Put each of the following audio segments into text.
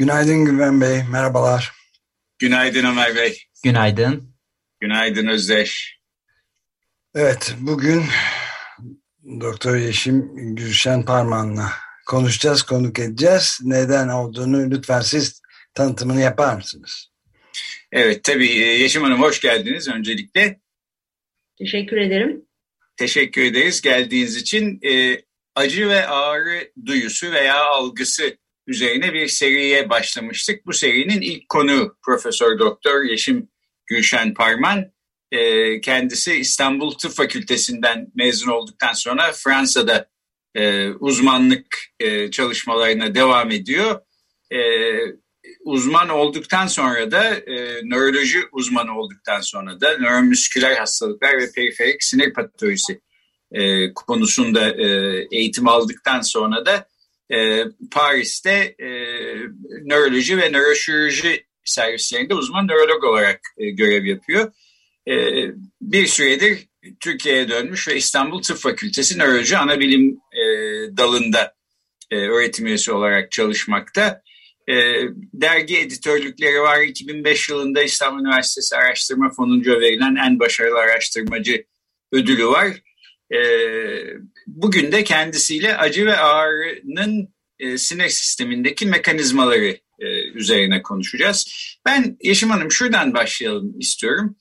Günaydın Güven Bey, merhabalar. Günaydın Ömer Bey. Günaydın. Günaydın Özdeş. Evet, bugün Doktor Yeşim Gülşen Parman'la konuşacağız, konuk edeceğiz. Neden olduğunu lütfen siz tanıtımını yapar mısınız? Evet, tabii Yeşim Hanım hoş geldiniz öncelikle. Teşekkür ederim. Teşekkür ederiz geldiğiniz için. E, acı ve ağrı duyusu veya algısı üzerine bir seriye başlamıştık. Bu serinin ilk konu Profesör Doktor Yeşim Gülşen Parman. E, kendisi İstanbul Tıp Fakültesinden mezun olduktan sonra Fransa'da e, uzmanlık e, çalışmalarına devam ediyor. E, uzman olduktan sonra da e, nöroloji uzmanı olduktan sonra da nöromüsküler hastalıklar ve periferik sinir patolojisi e, konusunda e, eğitim aldıktan sonra da e, Paris'te e, nöroloji ve nöroşirurji servislerinde uzman nörolog olarak e, görev yapıyor. E, bir süredir Türkiye'ye dönmüş ve İstanbul Tıp Fakültesi Nöroloji Anabilim e, dalında e, öğretim üyesi olarak çalışmakta. E, dergi editörlükleri var. 2005 yılında İstanbul Üniversitesi Araştırma Fonu'nca verilen en başarılı araştırmacı ödülü var. E, bugün de kendisiyle acı ve ağrının e, sinir sistemindeki mekanizmaları e, üzerine konuşacağız. Ben Yeşim Hanım şuradan başlayalım istiyorum.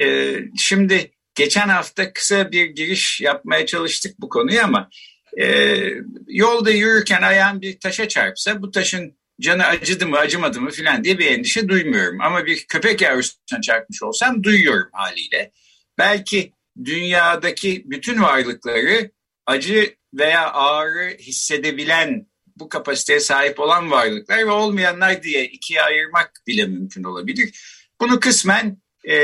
E, şimdi geçen hafta kısa bir giriş yapmaya çalıştık bu konuyu ama e, yolda yürürken ayağım bir taşa çarpsa bu taşın canı acıdı mı acımadı mı filan diye bir endişe duymuyorum. Ama bir köpek yavrusuna çarpmış olsam duyuyorum haliyle. Belki dünyadaki bütün varlıkları acı veya ağrı hissedebilen bu kapasiteye sahip olan varlıklar ve olmayanlar diye ikiye ayırmak bile mümkün olabilir. Bunu kısmen e,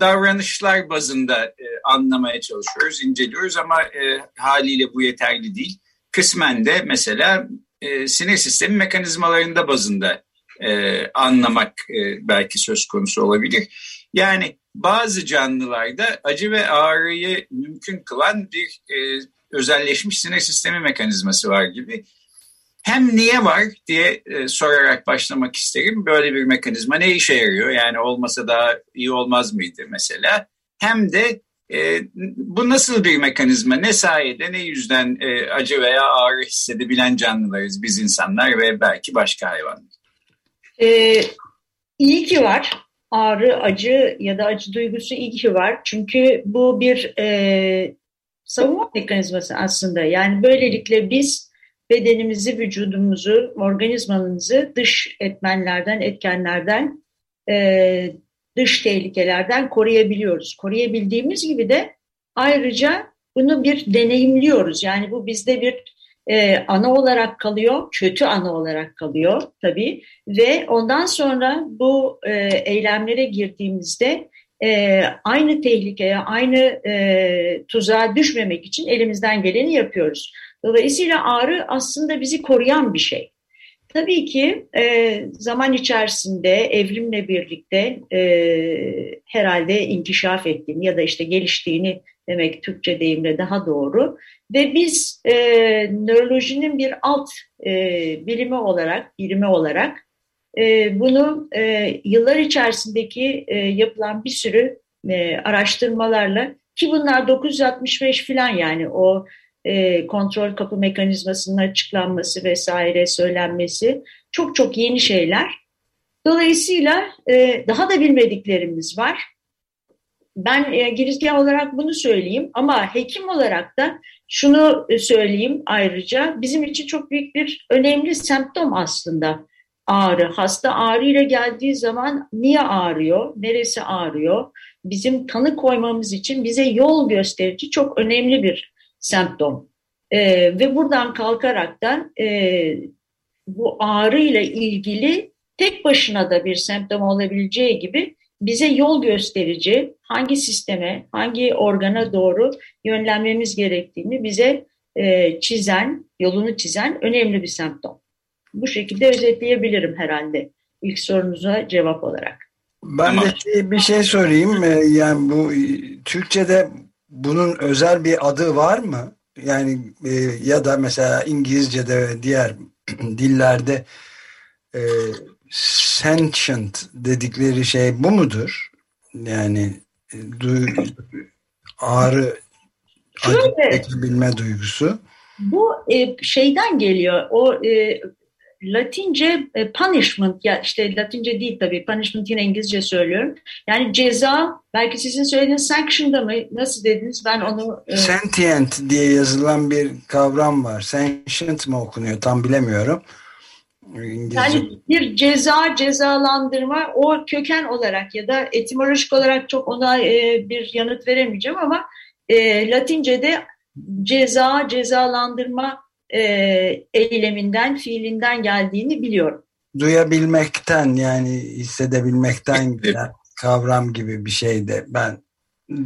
davranışlar bazında e, anlamaya çalışıyoruz, inceliyoruz ama e, haliyle bu yeterli değil. Kısmen de mesela e, sinir sistemi mekanizmalarında bazında e, anlamak e, belki söz konusu olabilir. Yani bazı canlılarda acı ve ağrıyı mümkün kılan bir e, özelleşmiş sinir sistemi mekanizması var gibi. Hem niye var diye e, sorarak başlamak isterim. Böyle bir mekanizma ne işe yarıyor? Yani olmasa daha iyi olmaz mıydı mesela? Hem de e, bu nasıl bir mekanizma? Ne sayede, ne yüzden e, acı veya ağrı hissedebilen canlılarız biz insanlar ve belki başka hayvanlar? Ee, iyi ki var. Ağrı, acı ya da acı duygusu iyi ki var. Çünkü bu bir e, savunma mekanizması aslında. Yani böylelikle biz bedenimizi, vücudumuzu, organizmamızı dış etmenlerden, etkenlerden e, dış tehlikelerden koruyabiliyoruz. Koruyabildiğimiz gibi de ayrıca bunu bir deneyimliyoruz. Yani bu bizde bir e, ana olarak kalıyor, kötü ana olarak kalıyor tabii. Ve ondan sonra bu e, eylemlere girdiğimizde e, aynı tehlikeye, aynı e, tuzağa düşmemek için elimizden geleni yapıyoruz. Dolayısıyla ağrı aslında bizi koruyan bir şey. Tabii ki e, zaman içerisinde evrimle birlikte e, herhalde inkişaf ettiğini ya da işte geliştiğini demek Türkçe deyimle daha doğru. Ve biz e, nörolojinin bir alt e, bilimi olarak, birimi olarak e, bunu e, yıllar içerisindeki e, yapılan bir sürü e, araştırmalarla ki bunlar 965 falan yani o kontrol kapı mekanizmasının açıklanması vesaire söylenmesi çok çok yeni şeyler. Dolayısıyla daha da bilmediklerimiz var. Ben e, girizgah olarak bunu söyleyeyim ama hekim olarak da şunu söyleyeyim ayrıca bizim için çok büyük bir önemli semptom aslında ağrı. Hasta ağrı ile geldiği zaman niye ağrıyor, neresi ağrıyor? Bizim tanı koymamız için bize yol gösterici çok önemli bir semptom. E, ve buradan kalkaraktan e, bu ağrı ile ilgili tek başına da bir semptom olabileceği gibi bize yol gösterici hangi sisteme, hangi organa doğru yönlenmemiz gerektiğini bize e, çizen, yolunu çizen önemli bir semptom. Bu şekilde özetleyebilirim herhalde ilk sorunuza cevap olarak. Ben de şey, bir şey sorayım. Ee, yani bu Türkçe'de bunun özel bir adı var mı? Yani e, ya da mesela İngilizce'de ve diğer dillerde e, sentient dedikleri şey bu mudur? Yani e, du, ağrı acı bilme duygusu. Bu e, şeyden geliyor. O e, Latince e, punishment ya işte Latince değil tabii punishment yine İngilizce söylüyorum. Yani ceza belki sizin söylediğiniz sanction'da mı nasıl dediniz ben onu... E... Sentient diye yazılan bir kavram var. Sentient mi okunuyor tam bilemiyorum. İngilizce. Yani bir ceza, cezalandırma o köken olarak ya da etimolojik olarak çok ona e, bir yanıt veremeyeceğim ama e, Latince'de ceza, cezalandırma e, eyleminden, fiilinden geldiğini biliyorum. Duyabilmekten yani hissedebilmekten gelen kavram gibi bir şey de ben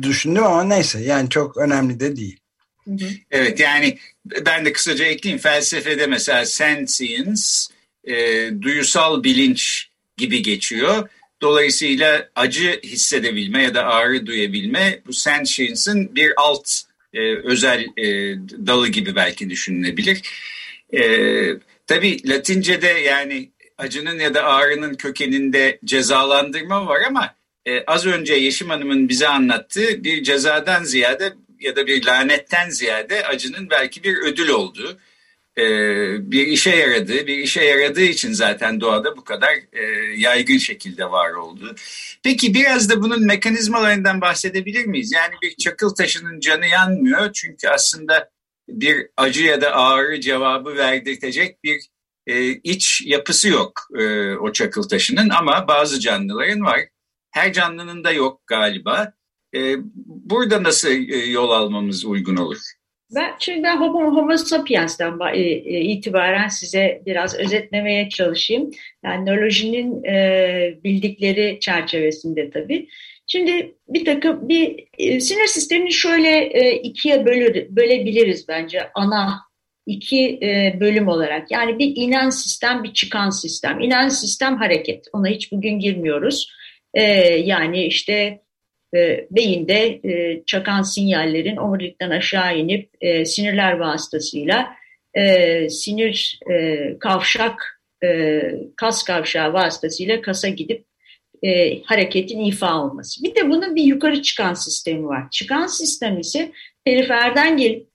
düşündüm ama neyse yani çok önemli de değil. Evet yani ben de kısaca ekleyeyim felsefede mesela sensience e, duyusal bilinç gibi geçiyor. Dolayısıyla acı hissedebilme ya da ağrı duyabilme bu sentience'ın bir alt e, özel e, dalı gibi belki düşünülebilir. E, tabii Latince'de yani acının ya da ağrının kökeninde cezalandırma var ama e, az önce Yeşim Hanım'ın bize anlattığı bir cezadan ziyade ya da bir lanetten ziyade acının belki bir ödül olduğu e, bir işe yaradığı, bir işe yaradığı için zaten doğada bu kadar e, yaygın şekilde var oldu. Peki biraz da bunun mekanizmalarından bahsedebilir miyiz? Yani bir çakıl taşının canı yanmıyor çünkü aslında bir acı ya da ağrı cevabı verdirtecek bir e, iç yapısı yok o çakıl taşının ama bazı canlıların var. Her canlının da yok galiba. Burada nasıl yol almamız uygun olur? Ben şimdi Homo, Homo sapiens'ten e, e, itibaren size biraz özetlemeye çalışayım. Yani nörolojinin e, bildikleri çerçevesinde tabii. Şimdi bir takım bir e, sinir sistemini şöyle e, ikiye bölür, bölebiliriz bence ana iki e, bölüm olarak. Yani bir inen sistem, bir çıkan sistem. İnen sistem hareket. Ona hiç bugün girmiyoruz. E, yani işte e, beyinde e, çakan sinyallerin omurilikten aşağı inip e, sinirler vasıtasıyla e, sinir e, kavşak, e, kas kavşağı vasıtasıyla kasa gidip e, hareketin ifa olması. Bir de bunun bir yukarı çıkan sistemi var. Çıkan sistem ise periferden gelip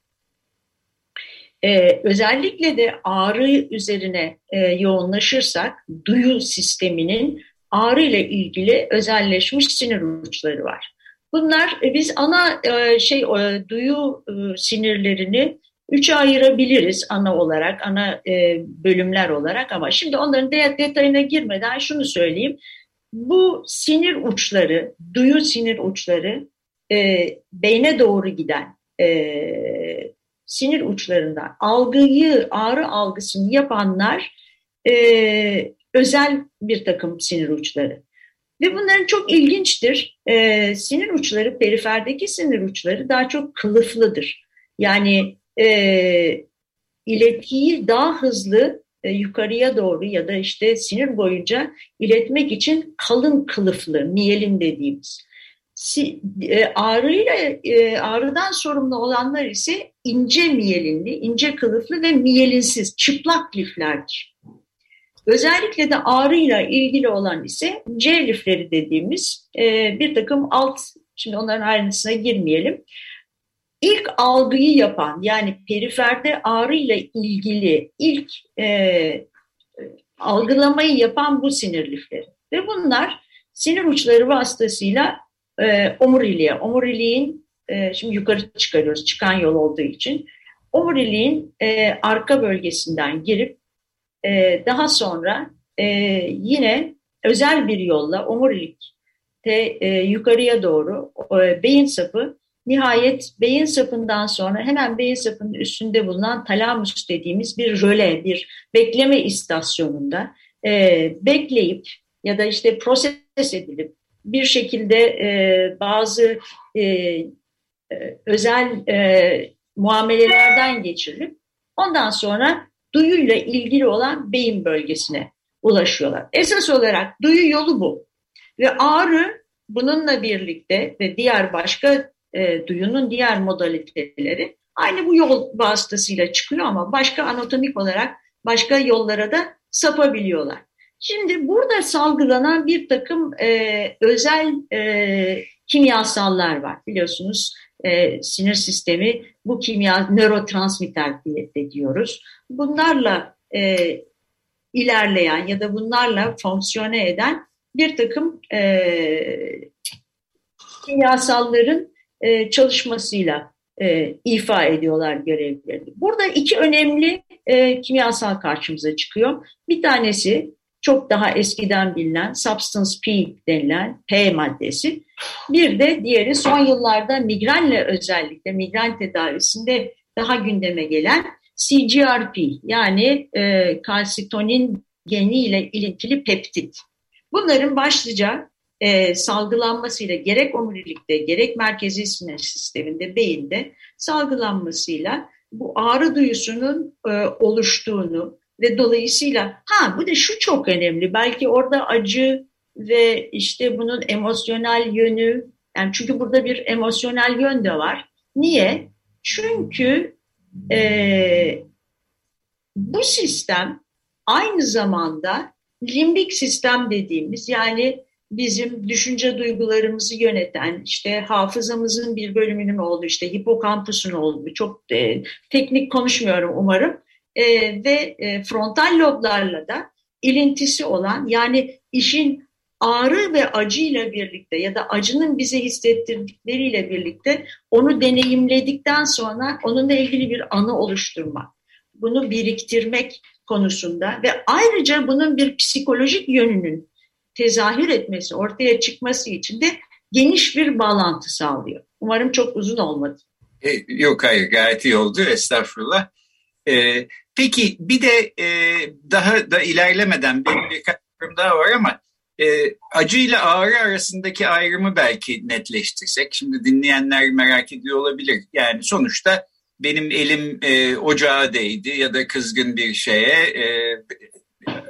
ee, özellikle de ağrı üzerine e, yoğunlaşırsak duyu sisteminin ağrı ile ilgili özelleşmiş sinir uçları var. Bunlar e, biz ana e, şey duyu e, sinirlerini üçe ayırabiliriz ana olarak, ana bölümler olarak ama şimdi onların detayına girmeden şunu söyleyeyim. Bu sinir uçları, duyu sinir uçları beyne doğru giden sinir uçlarından algıyı, ağrı algısını yapanlar özel bir takım sinir uçları. Ve bunların çok ilginçtir. E, sinir uçları, periferdeki sinir uçları daha çok kılıflıdır. Yani e, iletiyi daha hızlı e, yukarıya doğru ya da işte sinir boyunca iletmek için kalın kılıflı, miyelin dediğimiz. Si, e, ağrıyla e, ağrıdan sorumlu olanlar ise ince miyelinli, ince kılıflı ve miyelinsiz, çıplak liflerdir. Özellikle de ağrıyla ilgili olan ise C lifleri dediğimiz e, bir takım alt, şimdi onların ayrıntısına girmeyelim. İlk algıyı yapan yani periferde ağrıyla ilgili ilk e, algılamayı yapan bu sinir lifleri. Ve bunlar sinir uçları vasıtasıyla e, omuriliğe, omuriliğin e, şimdi yukarı çıkarıyoruz çıkan yol olduğu için omuriliğin e, arka bölgesinden girip e, daha sonra e, yine özel bir yolla omurilikte e, yukarıya doğru e, beyin sapı nihayet beyin sapından sonra hemen beyin sapının üstünde bulunan talamus dediğimiz bir röle, bir bekleme istasyonunda e, bekleyip ya da işte proses edilip bir şekilde e, bazı e, e, özel e, muamelelerden geçirilip ondan sonra duyuyla ilgili olan beyin bölgesine ulaşıyorlar. Esas olarak duyu yolu bu. Ve ağrı bununla birlikte ve diğer başka e, duyunun diğer modaliteleri aynı bu yol vasıtasıyla çıkıyor ama başka anatomik olarak başka yollara da sapabiliyorlar. Şimdi burada salgılanan bir takım e, özel e, kimyasallar var biliyorsunuz e, sinir sistemi bu kimya nörotransmitter diye diyoruz. Bunlarla e, ilerleyen ya da bunlarla fonksiyone eden bir takım e, kimyasalların e, çalışmasıyla e, ifa ediyorlar görevlerini. Burada iki önemli e, kimyasal karşımıza çıkıyor. Bir tanesi çok daha eskiden bilinen Substance P denilen P maddesi. Bir de diğeri son yıllarda migrenle özellikle migren tedavisinde daha gündeme gelen CGRP yani e, kalsitonin geniyle ilintili peptit. Bunların başlıca e, salgılanmasıyla gerek omurilikte gerek merkezi sinir sisteminde beyinde salgılanmasıyla bu ağrı duyusunun e, oluştuğunu ve dolayısıyla ha bu da şu çok önemli belki orada acı ve işte bunun emosyonel yönü yani çünkü burada bir emosyonel yön de var. Niye? Çünkü e, bu sistem aynı zamanda limbik sistem dediğimiz yani bizim düşünce duygularımızı yöneten işte hafızamızın bir bölümünün olduğu işte hipokampusun olduğu çok e, teknik konuşmuyorum umarım e, ve e, frontal loblarla da ilintisi olan yani işin ağrı ve acıyla birlikte ya da acının bize hissettirdikleriyle birlikte onu deneyimledikten sonra onunla ilgili bir anı oluşturmak, bunu biriktirmek konusunda ve ayrıca bunun bir psikolojik yönünün tezahür etmesi, ortaya çıkması için de geniş bir bağlantı sağlıyor. Umarım çok uzun olmadı. E, yok hayır gayet iyi oldu estağfurullah. E, peki bir de e, daha da ilerlemeden benim birkaç sorum daha var ama e, acı ile ağrı arasındaki ayrımı belki netleştirsek. Şimdi dinleyenler merak ediyor olabilir. Yani sonuçta benim elim e, ocağa değdi ya da kızgın bir şeye e,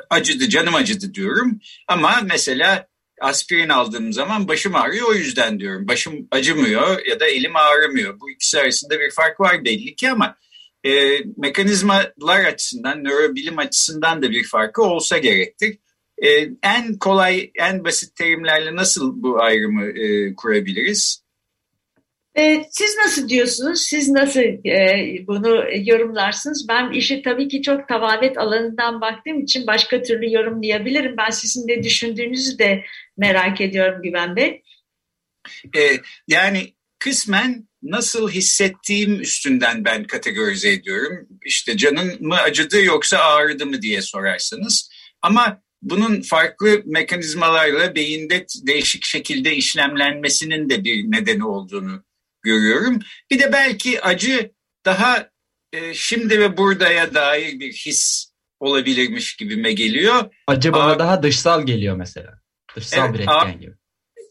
acıdı, canım acıdı diyorum. Ama mesela aspirin aldığım zaman başım ağrıyor o yüzden diyorum. Başım acımıyor ya da elim ağrımıyor. Bu ikisi arasında bir fark var belli ki ama e, mekanizmalar açısından, nörobilim açısından da bir farkı olsa gerektir. E, en kolay, en basit terimlerle nasıl bu ayrımı e, kurabiliriz? E, siz nasıl diyorsunuz? Siz nasıl e, bunu yorumlarsınız? Ben işi tabii ki çok tavavet alanından baktığım için başka türlü yorumlayabilirim. Ben sizin de düşündüğünüzü de merak ediyorum Güven Bey. E, yani kısmen nasıl hissettiğim üstünden ben kategorize ediyorum. İşte canın mı acıdı yoksa ağrıdı mı diye sorarsanız. Ama bunun farklı mekanizmalarla beyinde değişik şekilde işlemlenmesinin de bir nedeni olduğunu görüyorum. Bir de belki acı daha e, şimdi ve buradaya dair bir his olabilirmiş gibime geliyor. Acı bana daha dışsal geliyor mesela. Dışsal evet, bir etken gibi.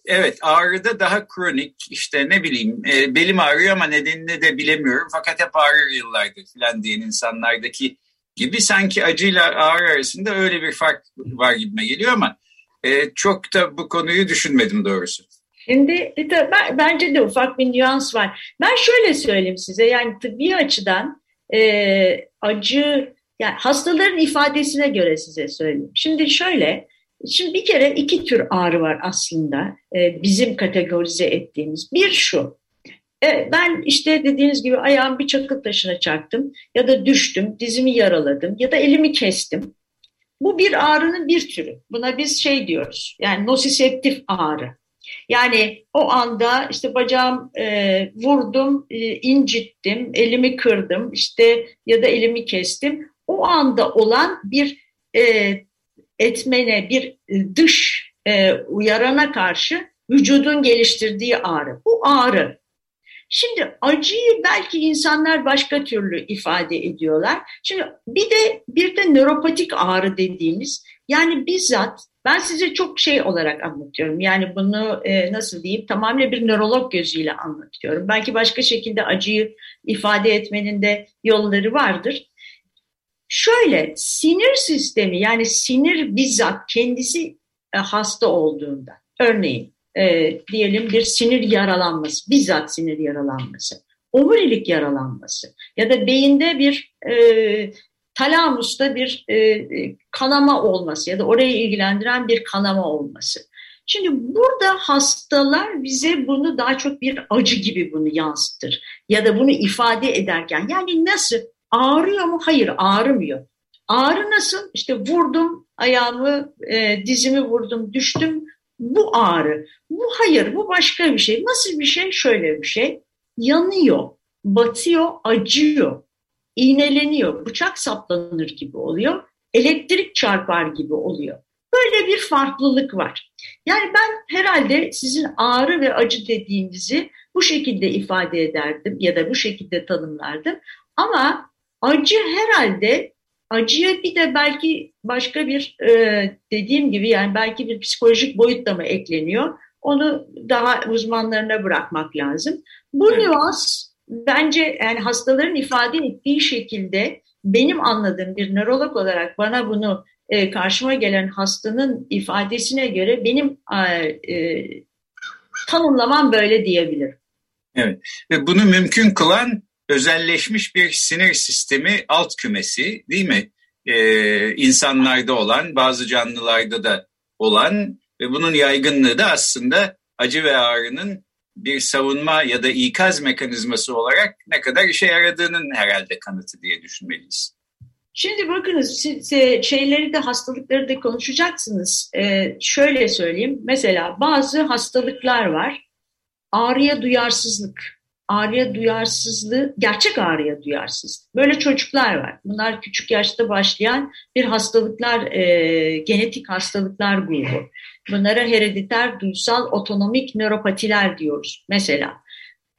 Evet ağrıda daha kronik işte ne bileyim e, belim ağrıyor ama nedenini de bilemiyorum fakat hep ağrır yıllardır falan diyen insanlardaki gibi sanki acıyla ağrı arasında öyle bir fark var gibime geliyor ama e, çok da bu konuyu düşünmedim doğrusu. Şimdi ben, bence de ufak bir nüans var. Ben şöyle söyleyeyim size yani tıbbi açıdan e, acı yani hastaların ifadesine göre size söyleyeyim. Şimdi şöyle şimdi bir kere iki tür ağrı var aslında e, bizim kategorize ettiğimiz. Bir şu ben işte dediğiniz gibi ayağım bir çakıl taşına çarptım ya da düştüm dizimi yaraladım ya da elimi kestim. Bu bir ağrının bir türü. Buna biz şey diyoruz yani nosiseptif ağrı. Yani o anda işte bacağım e, vurdum, e, incittim, elimi kırdım işte ya da elimi kestim. O anda olan bir e, etmene, bir dış e, uyarana karşı vücudun geliştirdiği ağrı. Bu ağrı. Şimdi acıyı belki insanlar başka türlü ifade ediyorlar. Şimdi bir de bir de nöropatik ağrı dediğimiz yani bizzat ben size çok şey olarak anlatıyorum. Yani bunu e, nasıl diyeyim tamamen bir nörolog gözüyle anlatıyorum. Belki başka şekilde acıyı ifade etmenin de yolları vardır. Şöyle sinir sistemi yani sinir bizzat kendisi e, hasta olduğunda örneğin e, diyelim bir sinir yaralanması bizzat sinir yaralanması omurilik yaralanması ya da beyinde bir e, talamusta bir e, e, kanama olması ya da orayı ilgilendiren bir kanama olması. Şimdi burada hastalar bize bunu daha çok bir acı gibi bunu yansıtır ya da bunu ifade ederken yani nasıl ağrıyor mu? Hayır ağrımıyor. Ağrı nasıl? İşte vurdum ayağımı, e, dizimi vurdum, düştüm. Bu ağrı. Bu hayır, bu başka bir şey. Nasıl bir şey? Şöyle bir şey. Yanıyor, batıyor, acıyor iğneleniyor, bıçak saplanır gibi oluyor, elektrik çarpar gibi oluyor. Böyle bir farklılık var. Yani ben herhalde sizin ağrı ve acı dediğinizi bu şekilde ifade ederdim ya da bu şekilde tanımlardım. Ama acı herhalde acıya bir de belki başka bir e, dediğim gibi yani belki bir psikolojik boyut da mı ekleniyor? Onu daha uzmanlarına bırakmak lazım. Bu evet. nüans bence yani hastaların ifade ettiği şekilde benim anladığım bir nörolog olarak bana bunu e, karşıma gelen hastanın ifadesine göre benim e, tanımlamam böyle diyebilirim. Evet ve bunu mümkün kılan özelleşmiş bir sinir sistemi alt kümesi değil mi? Ee, insanlarda olan bazı canlılarda da olan ve bunun yaygınlığı da aslında acı ve ağrının bir savunma ya da ikaz mekanizması olarak ne kadar işe yaradığının herhalde kanıtı diye düşünmeliyiz. Şimdi bakınız siz e, şeyleri de hastalıkları da konuşacaksınız. Ee, şöyle söyleyeyim mesela bazı hastalıklar var. Ağrıya duyarsızlık. Ağrıya duyarsızlığı, gerçek ağrıya duyarsızlık. Böyle çocuklar var. Bunlar küçük yaşta başlayan bir hastalıklar, e, genetik hastalıklar grubu. Bunlara herediter duysal otonomik nöropatiler diyoruz mesela.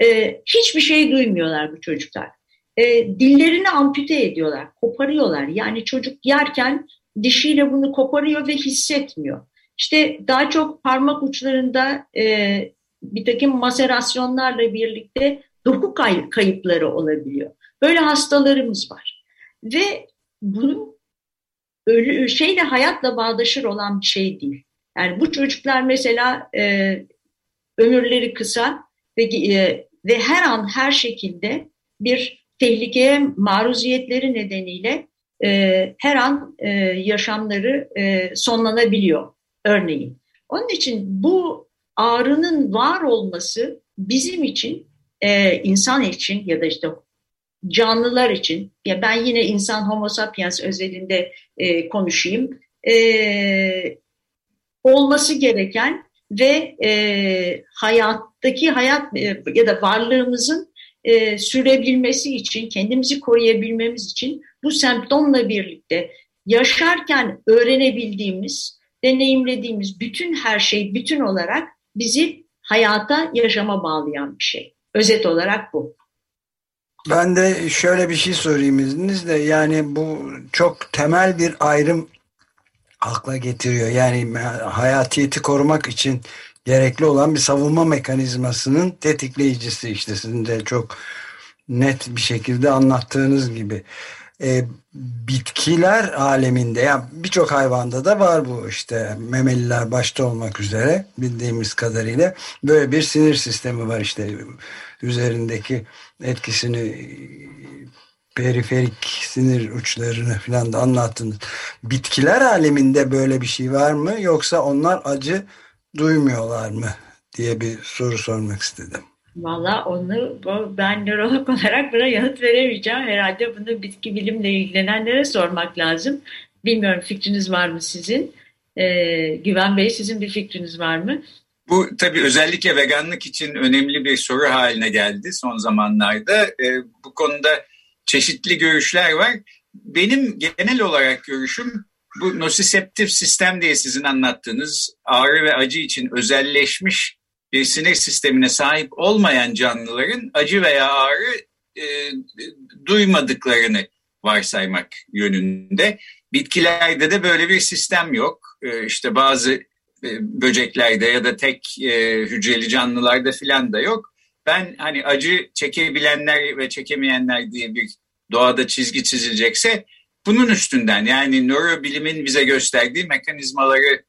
Ee, hiçbir şey duymuyorlar bu çocuklar. Ee, dillerini ampute ediyorlar, koparıyorlar. Yani çocuk yerken dişiyle bunu koparıyor ve hissetmiyor. İşte daha çok parmak uçlarında e, bir takım maserasyonlarla birlikte doku kay kayıpları olabiliyor. Böyle hastalarımız var. Ve bu ölü, şeyle hayatla bağdaşır olan bir şey değil. Yani bu çocuklar mesela e, ömürleri kısa ve, e, ve her an her şekilde bir tehlikeye maruziyetleri nedeniyle e, her an e, yaşamları e, sonlanabiliyor örneğin. Onun için bu ağrının var olması bizim için, e, insan için ya da işte canlılar için, ya ben yine insan homo sapiens özelinde e, konuşayım, e, olması gereken ve e, hayattaki hayat e, ya da varlığımızın e, sürebilmesi için, kendimizi koruyabilmemiz için bu semptomla birlikte yaşarken öğrenebildiğimiz, deneyimlediğimiz bütün her şey bütün olarak bizi hayata, yaşama bağlayan bir şey. Özet olarak bu. Ben de şöyle bir şey sorayım izninizle. Yani bu çok temel bir ayrım akla getiriyor. Yani hayatiyeti korumak için gerekli olan bir savunma mekanizmasının tetikleyicisi işte sizin de çok net bir şekilde anlattığınız gibi. E, bitkiler aleminde yani birçok hayvanda da var bu işte memeliler başta olmak üzere bildiğimiz kadarıyla böyle bir sinir sistemi var işte üzerindeki etkisini periferik sinir uçlarını falan da anlattınız. Bitkiler aleminde böyle bir şey var mı yoksa onlar acı duymuyorlar mı diye bir soru sormak istedim. Valla onu ben nörolog olarak buna yanıt veremeyeceğim. Herhalde bunu bitki bilimle ilgilenenlere sormak lazım. Bilmiyorum fikriniz var mı sizin? Ee, Güven Bey sizin bir fikriniz var mı? Bu tabii özellikle veganlık için önemli bir soru haline geldi son zamanlarda. Ee, bu konuda çeşitli görüşler var. Benim genel olarak görüşüm bu nosiseptif sistem diye sizin anlattığınız ağrı ve acı için özelleşmiş bir sinir sistemine sahip olmayan canlıların acı veya ağrı e, duymadıklarını varsaymak yönünde. Bitkilerde de böyle bir sistem yok. E, işte bazı e, böceklerde ya da tek e, hücreli canlılarda filan da yok. Ben hani acı çekebilenler ve çekemeyenler diye bir doğada çizgi çizilecekse bunun üstünden yani nörobilimin bize gösterdiği mekanizmaları e,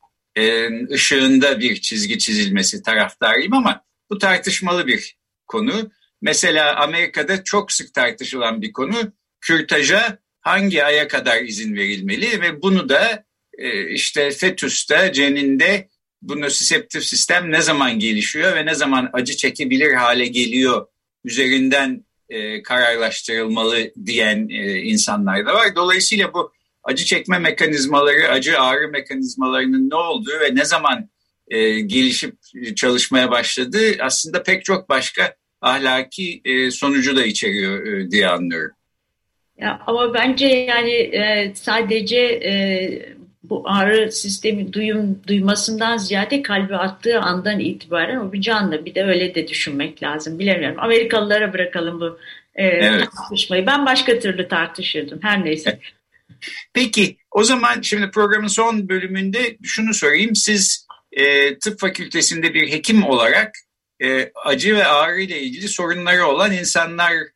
ışığında bir çizgi çizilmesi taraftarıyım ama bu tartışmalı bir konu. Mesela Amerika'da çok sık tartışılan bir konu kürtaja hangi aya kadar izin verilmeli ve bunu da e, işte fetüste, ceninde bu nösiseptif sistem ne zaman gelişiyor ve ne zaman acı çekebilir hale geliyor üzerinden e, kararlaştırılmalı diyen e, insanlar da var. Dolayısıyla bu acı çekme mekanizmaları, acı ağrı mekanizmalarının ne olduğu ve ne zaman e, gelişip çalışmaya başladığı aslında pek çok başka ahlaki e, sonucu da içeriyor e, diye anlıyorum. Ya, ama bence yani e, sadece e, bu ağrı sistemi duyum duymasından ziyade kalbi attığı andan itibaren o bir canlı. Bir de öyle de düşünmek lazım. Bilemiyorum. Amerikalılara bırakalım bu e, evet. tartışmayı. Ben başka türlü tartışırdım. Her neyse. Peki o zaman şimdi programın son bölümünde şunu sorayım. Siz e, tıp fakültesinde bir hekim olarak e, acı ve ağrı ile ilgili sorunları olan insanları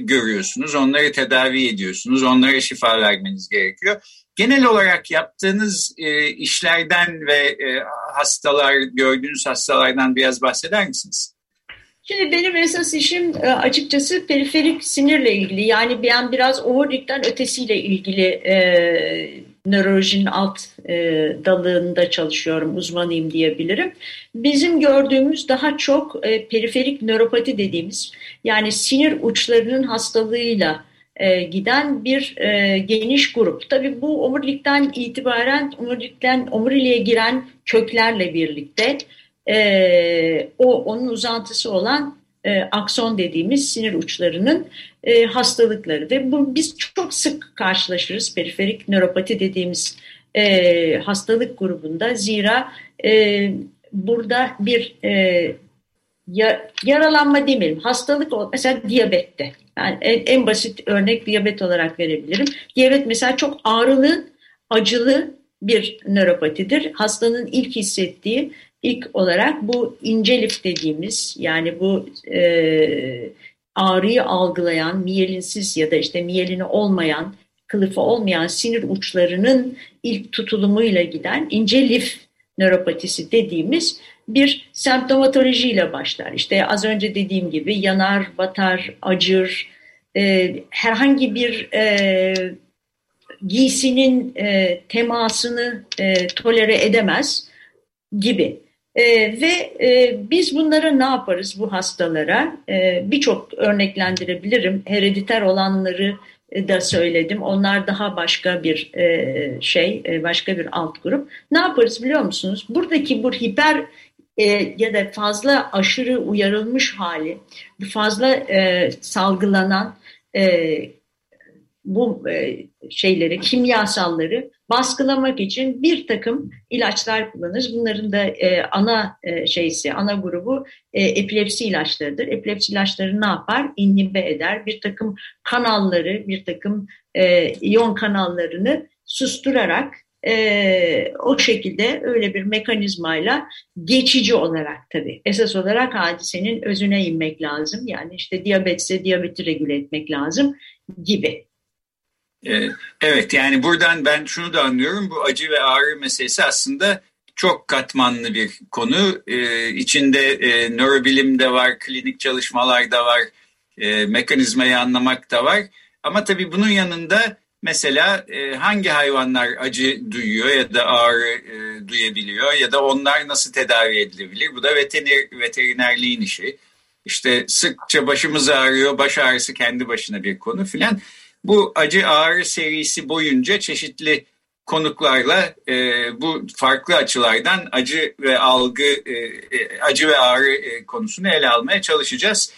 görüyorsunuz. Onları tedavi ediyorsunuz. Onlara şifa vermeniz gerekiyor. Genel olarak yaptığınız e, işlerden ve e, hastalar, gördüğünüz hastalardan biraz bahseder misiniz? Şimdi benim esas işim e, açıkçası periferik sinirle ilgili. Yani ben biraz omurilikten ötesiyle ilgili e, nörolojinin alt e, dalında çalışıyorum, uzmanıyım diyebilirim. Bizim gördüğümüz daha çok e, periferik nöropati dediğimiz yani sinir uçlarının hastalığıyla e, giden bir e, geniş grup. Tabii bu omurilikten itibaren omurilikten omuriliğe giren köklerle birlikte e, o onun uzantısı olan e, akson dediğimiz sinir uçlarının e, hastalıkları ve bu biz çok sık karşılaşırız periferik nöropati dediğimiz e, hastalık grubunda zira e, burada bir e, ya, yaralanma demeyelim hastalık mesela diyabette yani en, en basit örnek diyabet olarak verebilirim. Diyabet mesela çok ağrılı, acılı bir nöropatidir. Hastanın ilk hissettiği ilk olarak bu ince lif dediğimiz yani bu e, ağrıyı algılayan miyelinsiz ya da işte miyelini olmayan kılıfı olmayan sinir uçlarının ilk tutulumuyla giden ince lif nöropatisi dediğimiz bir semptomatolojiyle başlar. İşte az önce dediğim gibi yanar, batar, acır, e, herhangi bir e, giysinin e, temasını e, tolere edemez gibi. E, ve e, biz bunlara ne yaparız bu hastalara? E, Birçok örneklendirebilirim. Herediter olanları e, da söyledim. Onlar daha başka bir e, şey, e, başka bir alt grup. Ne yaparız biliyor musunuz? Buradaki bu hiper e, ya da fazla aşırı uyarılmış hali, fazla e, salgılanan e, bu e, şeyleri, kimyasalları baskılamak için bir takım ilaçlar kullanırız. Bunların da e, ana e, şeysi, ana grubu e, epilepsi ilaçlarıdır. Epilepsi ilaçları ne yapar? İnhibe eder. Bir takım kanalları, bir takım e, iyon kanallarını susturarak e, o şekilde öyle bir mekanizmayla geçici olarak tabii esas olarak hadisenin özüne inmek lazım. Yani işte diyabetse diyabeti regüle etmek lazım gibi. Ee, evet yani buradan ben şunu da anlıyorum bu acı ve ağrı meselesi aslında çok katmanlı bir konu. Ee, içinde e, nörobilim de var, klinik çalışmalar da var, e, mekanizmayı anlamak da var. Ama tabii bunun yanında mesela e, hangi hayvanlar acı duyuyor ya da ağrı e, duyabiliyor ya da onlar nasıl tedavi edilebilir? Bu da veteriner, veterinerliğin işi. İşte sıkça başımız ağrıyor, baş ağrısı kendi başına bir konu filan. Bu acı ağrı serisi boyunca çeşitli konuklarla e, bu farklı açılardan acı ve algı, e, e acı ve ağrı e, konusunu ele almaya çalışacağız.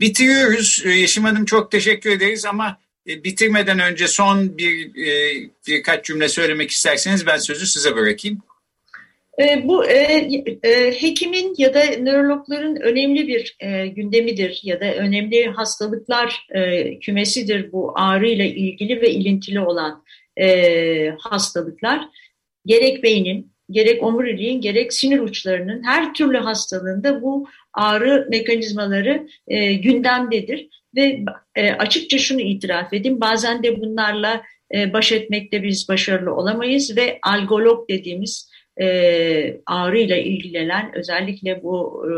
Bitiriyoruz. E, Yeşim Hanım çok teşekkür ederiz ama e, bitirmeden önce son bir e, birkaç cümle söylemek isterseniz ben sözü size bırakayım. E, bu e, e, hekimin ya da nörologların önemli bir e, gündemidir ya da önemli hastalıklar e, kümesidir bu ağrıyla ilgili ve ilintili olan e, hastalıklar. Gerek beynin, gerek omuriliğin, gerek sinir uçlarının her türlü hastalığında bu ağrı mekanizmaları e, gündemdedir. Ve e, açıkça şunu itiraf edeyim, bazen de bunlarla e, baş etmekte biz başarılı olamayız ve algolog dediğimiz e, ağrıyla ilgilenen özellikle bu e,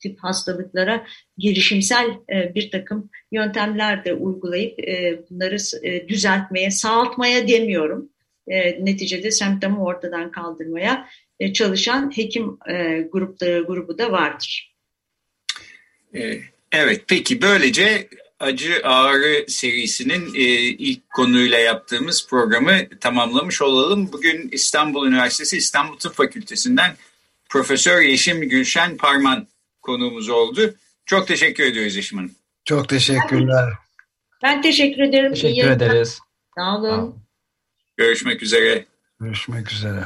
tip hastalıklara girişimsel e, bir takım yöntemler de uygulayıp e, bunları e, düzeltmeye, sağaltmaya demiyorum. E, neticede semptomu ortadan kaldırmaya e, çalışan hekim e, grupları grubu da vardır. E, evet, peki böylece acı ağrı serisinin e, ilk konuyla yaptığımız programı tamamlamış olalım. Bugün İstanbul Üniversitesi İstanbul Tıp Fakültesinden Profesör Yeşim Gülşen Parman konuğumuz oldu. Çok teşekkür ediyoruz Yeşim Hanım. Çok teşekkürler. Ben teşekkür ederim. Teşekkür ederiz. Sağ olun. Görüşmek üzere. Görüşmek üzere.